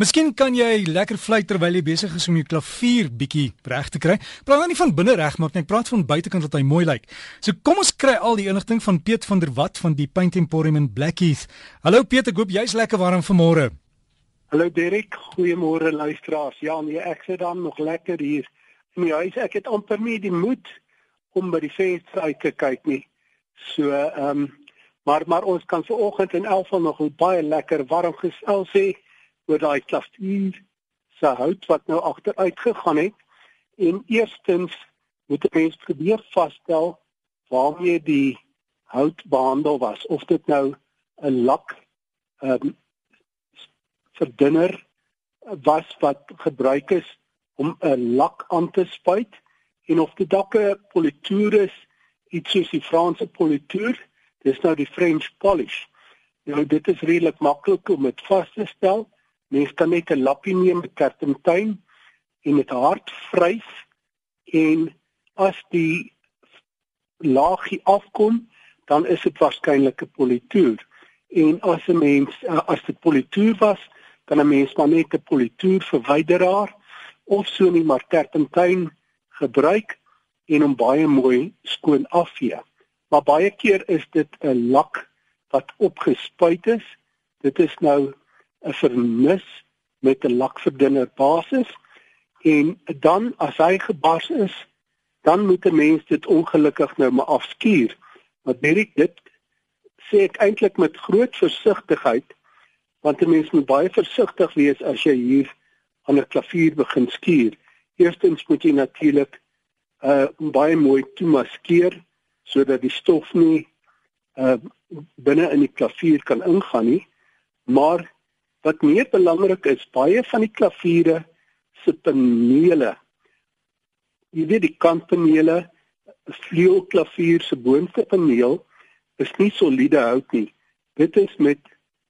Miskien kan jy lekker fluit terwyl jy besig is om jou klavier bietjie reg te kry. Praat nou nie van binne reg maak nie, praat van buitekant dat hy mooi lyk. So kom ons kry al die inligting van Piet van der Walt van die Paint Emporium in Blackheath. Hallo Piet, ek hoop jy's lekker warm vanmôre. Hallo Derek, goeiemôre luisteraars. Ja, nee, ek sit dan nog lekker hier in die huis. Ek het amper nie die moed om by die venster uit te kyk nie. So, ehm um, maar maar ons kan vanoggend in Elfval nog baie lekker warm gesels hê oor daai klavier se hout wat nou agteruit gegaan het. En eerstens moet 'n mens probeer vasstel waarmee die hout behandel was. Of dit nou 'n lak um, verdunner was wat gebruik is om 'n lak aan te spuit en of dit dalk 'n politoer is iets soos die Franse politoer dis nou die French polish. Nou dit is redelik maklik om dit vas te stel Mens kan net 'n lappie neem met terpentuin en dit hard vryf en as die laagie afkom, dan is dit waarskynlik 'n politoer. En as 'n mens as dit politoer was, kan 'n mens maar net 'n politoer verwyderaar of so nie maar terpentuin gebruik en hom baie mooi skoon afvee. Maar baie keer is dit 'n lak wat opgespuit is. Dit is nou 'n vernis met 'n lakverdunner basis en dan as hy gebars is, dan moet 'n mens dit ongelukkig nou maar afskuur. Wat baie dit sê ek eintlik met groot versigtigheid want 'n mens moet baie versigtig wees as jy hier aan 'n klavier begin skuur. Eerstens moet jy natuurlik uh baie mooi toemaskeer sodat die stof nie uh binne in die klavier kan ingaan nie. Maar Wat meer belangrik is, baie van die klaviere se panele. Jy weet die kantpanele, 'n vleuelklavier se boonste paneel is nie soliede hout nie. Dit is met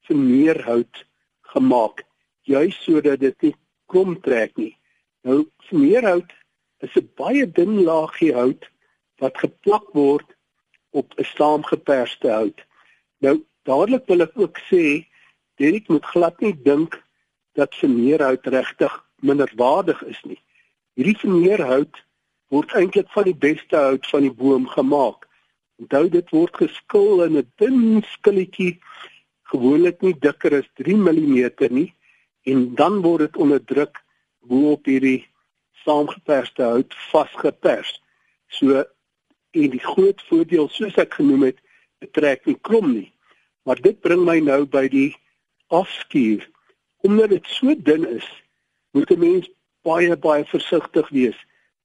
vermeerhout gemaak, juis sodat dit nie krom trek nie. Nou vermeerhout is 'n baie dun laagie hout wat geplak word op 'n saamgeperste hout. Nou dadelik wil ek ook sê Derek moet glad nie dink dat veneerhout regtig minderwaardig is nie. Hierdie veneerhout word eintlik van die beste hout van die boom gemaak. Onthou dit word geskil in 'n dun skilletjie, gewoonlik nie dikker as 3 mm nie, en dan word dit onder druk bo-op hierdie saamgeperste hout vasgepers. So en die groot voordeel soos ek genoem het, dit trek nie krom nie. Maar dit bring my nou by die afskuur. Omdat dit so dun is moet 'n mens baie baie versigtig wees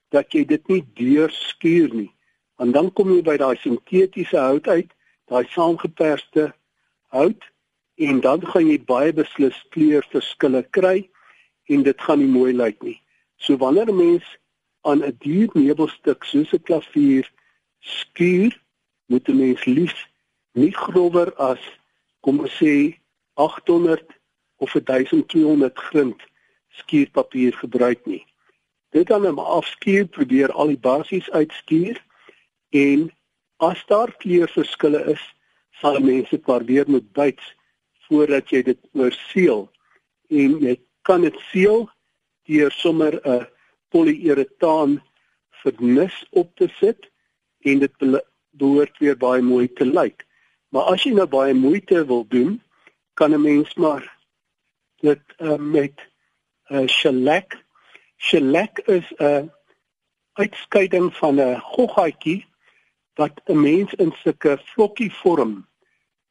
dat jy dit nie deurskuur nie. Want dan kom jy by daai sintetiese hout uit daai saamgeperste hout en dan gaan jy baie beslis kleurverskille kry en dit gaan nie mooi lyk nie. So wanneer 'n mens aan 'n duur meubelstuk soos 'n klavier skuur moet 'n mens lief nie grower as kom ons sê 800 of 1200 grind skuurpapier gebruik nie. Dit dan om afskuur probeer al die basies uitskuur en as daar kleurverskille is, sal mense probeer met byts voordat jy dit oorseël en jy kan dit seël deur sommer 'n polyuretaan vernis op te sit en dit behoort weer baie mooi te lyk. Maar as jy nou baie moeite wil doen, kan 'n mens maar dit uh, met uh, shellac shellac is 'n uh, uitskeiding van 'n goggaatjie wat 'n mens in sulke vlokkie vorm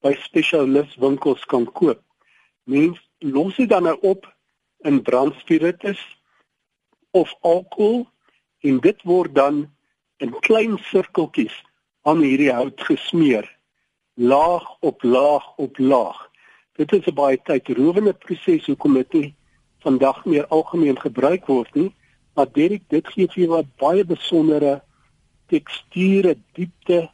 by spesialistwinkels kan koop. Mens los dit dan nou op in brandspiritus of alkohol en dit word dan in klein sirkeltjies aan hierdie hout gesmeer laag op laag op laag dit is 'n baie tydrowende proses hoekom dit nie vandag meer algemeen gebruik word nie maar Derek dit gee vir jou baie besondere teksture diepte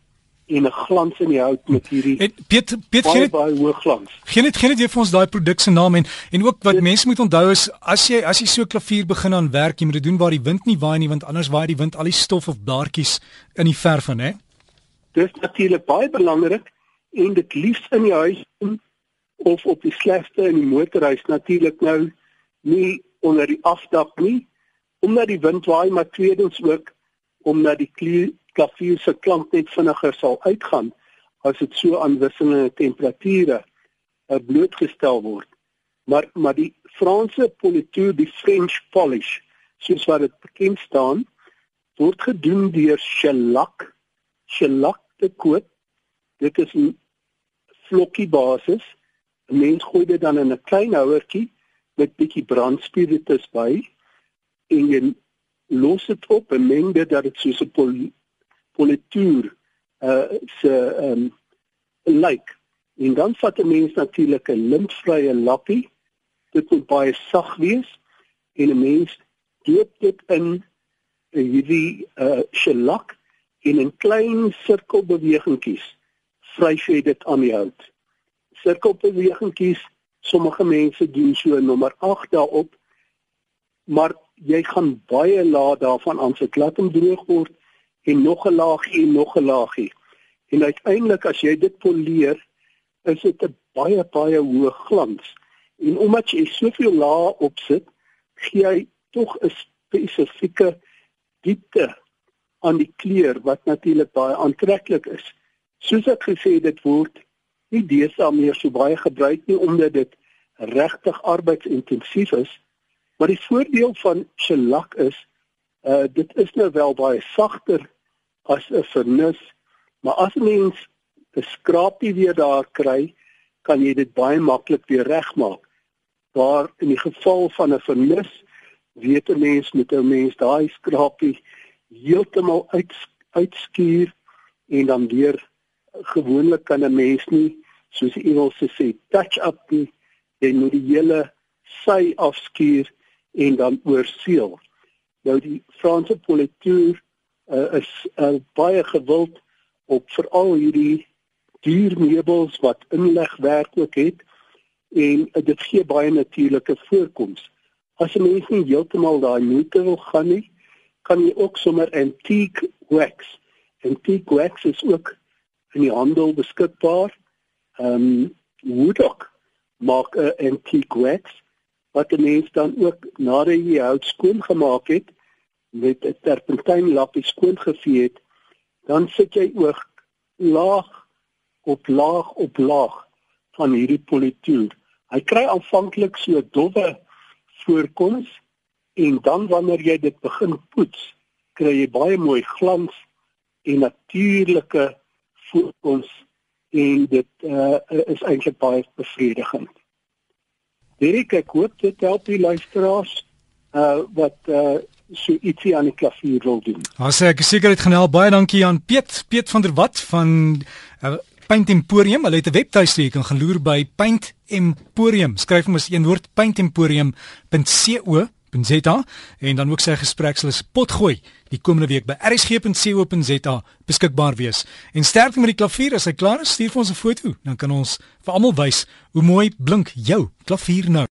en 'n glans in die hout met hierdie en Piet Piet baie, baie hoë glans. Geen net geen net jy vir ons daai produk se naam en en ook wat mense moet onthou is as jy as jy so klavier begin aan werk jy moet dit doen waar die wind nie waai nie want anders waai die wind al die stof of blaartjies in die verf van hè. Dis natuurlik baie belangrik en dit liefs in die huis of op die slegste in die motorhuis natuurlik nou nie onder die afdak nie omdat die wind waai maar tweedens ook omdat die klavier se klank net vinniger sal uitgaan as dit so aan wisselende temperature uh, blootgestel word. Maar maar die Franse politour, die French polish, soos wat dit bekend staan, word gedoen deur shellac, shellac te koop. Dit is 'n vlokkie basis. Mens gooi dit dan in 'n klein houertjie met bietjie brandspiritus by en jy los dit op en meng dit dat dit soos 'n pol politour uh se um, lyk. En dan vat 'n mens natuurlik 'n lintvrye lappie. Dit moet baie sag wees en 'n mens doop dit in hierdie uh shellac in 'n klein sirkelbewegingkies. Vryf jy dit aan die hout. Sirkelbewegingkies, sommige mense doen so nommer 8 daarop. Maar jy gaan baie laat daarvan aan se glad om droog word en nog 'n laagie en nog 'n laagie. En uiteindelik as jy dit poleer, is dit 'n baie baie hoë glans. En omdat jy soveel lae opsit, gee jy tog 'n spesifieke diepte aan die kleur wat natuurlik baie aantreklik is. Soos ek gesê het, dit word nie deesdae meer so baie gebruik nie omdat dit regtig arbeidsintensief is. Maar die voordeel van shellac is uh dit is nou wel baie sagter as 'n vernis, maar as 'n mens 'n skrapie weer daar kry, kan jy dit baie maklik weer regmaak. Waar in die geval van 'n vernis weet 'n mens met 'n mens daai skrapie heeltemal uit uitskuur en dan weer gewoonlik kan 'n mens nie soos die Engelse sê touch up die jy moet die hele sy afskuur en dan oorseël. Nou die Franse polituur uh, is uh, baie gewild op veral hierdie duur meubels wat inlegwerk ook het en uh, dit gee baie natuurlike voorkoms. As 'n mens nie heeltemal daai moeite wil gaan nie, kan jy ook sommer antique wax. Antique wax is ook in die handel beskikbaar. Ehm um, Woodok maak 'n antique wax wat 'n mens dan ook nadat jy hout skoon gemaak het met 'n terpentyn lappie skoon gevee het, dan sit jy ook laag op laag op laag van hierdie politoer. Hy kry aanvanklik so dowwe voorkoms en dan wanneer jy dit begin poets, kry jy baie mooi glans en natuurlike voorkoms en dit uh, is eintlik baie bevredigend. Dirk, ek hoop dit help die luisteraars uh wat uh so ietsie aan die klavier wil doen. As ek seker het genel baie dankie aan Piet Piet van der Walt van uh, Paint Emporium. Hulle het 'n webtuiste jy kan gaan loer by Paint Emporium. Skryf hom as een woord paintemporium.co .za en dan ook sy gesprek sal is potgooi die komende week by rsg.co.za beskikbaar wees. En sterkte met die klavier as hy klaar is, stuur vir ons 'n foto, dan kan ons vir almal wys hoe mooi blink jou klavier nou.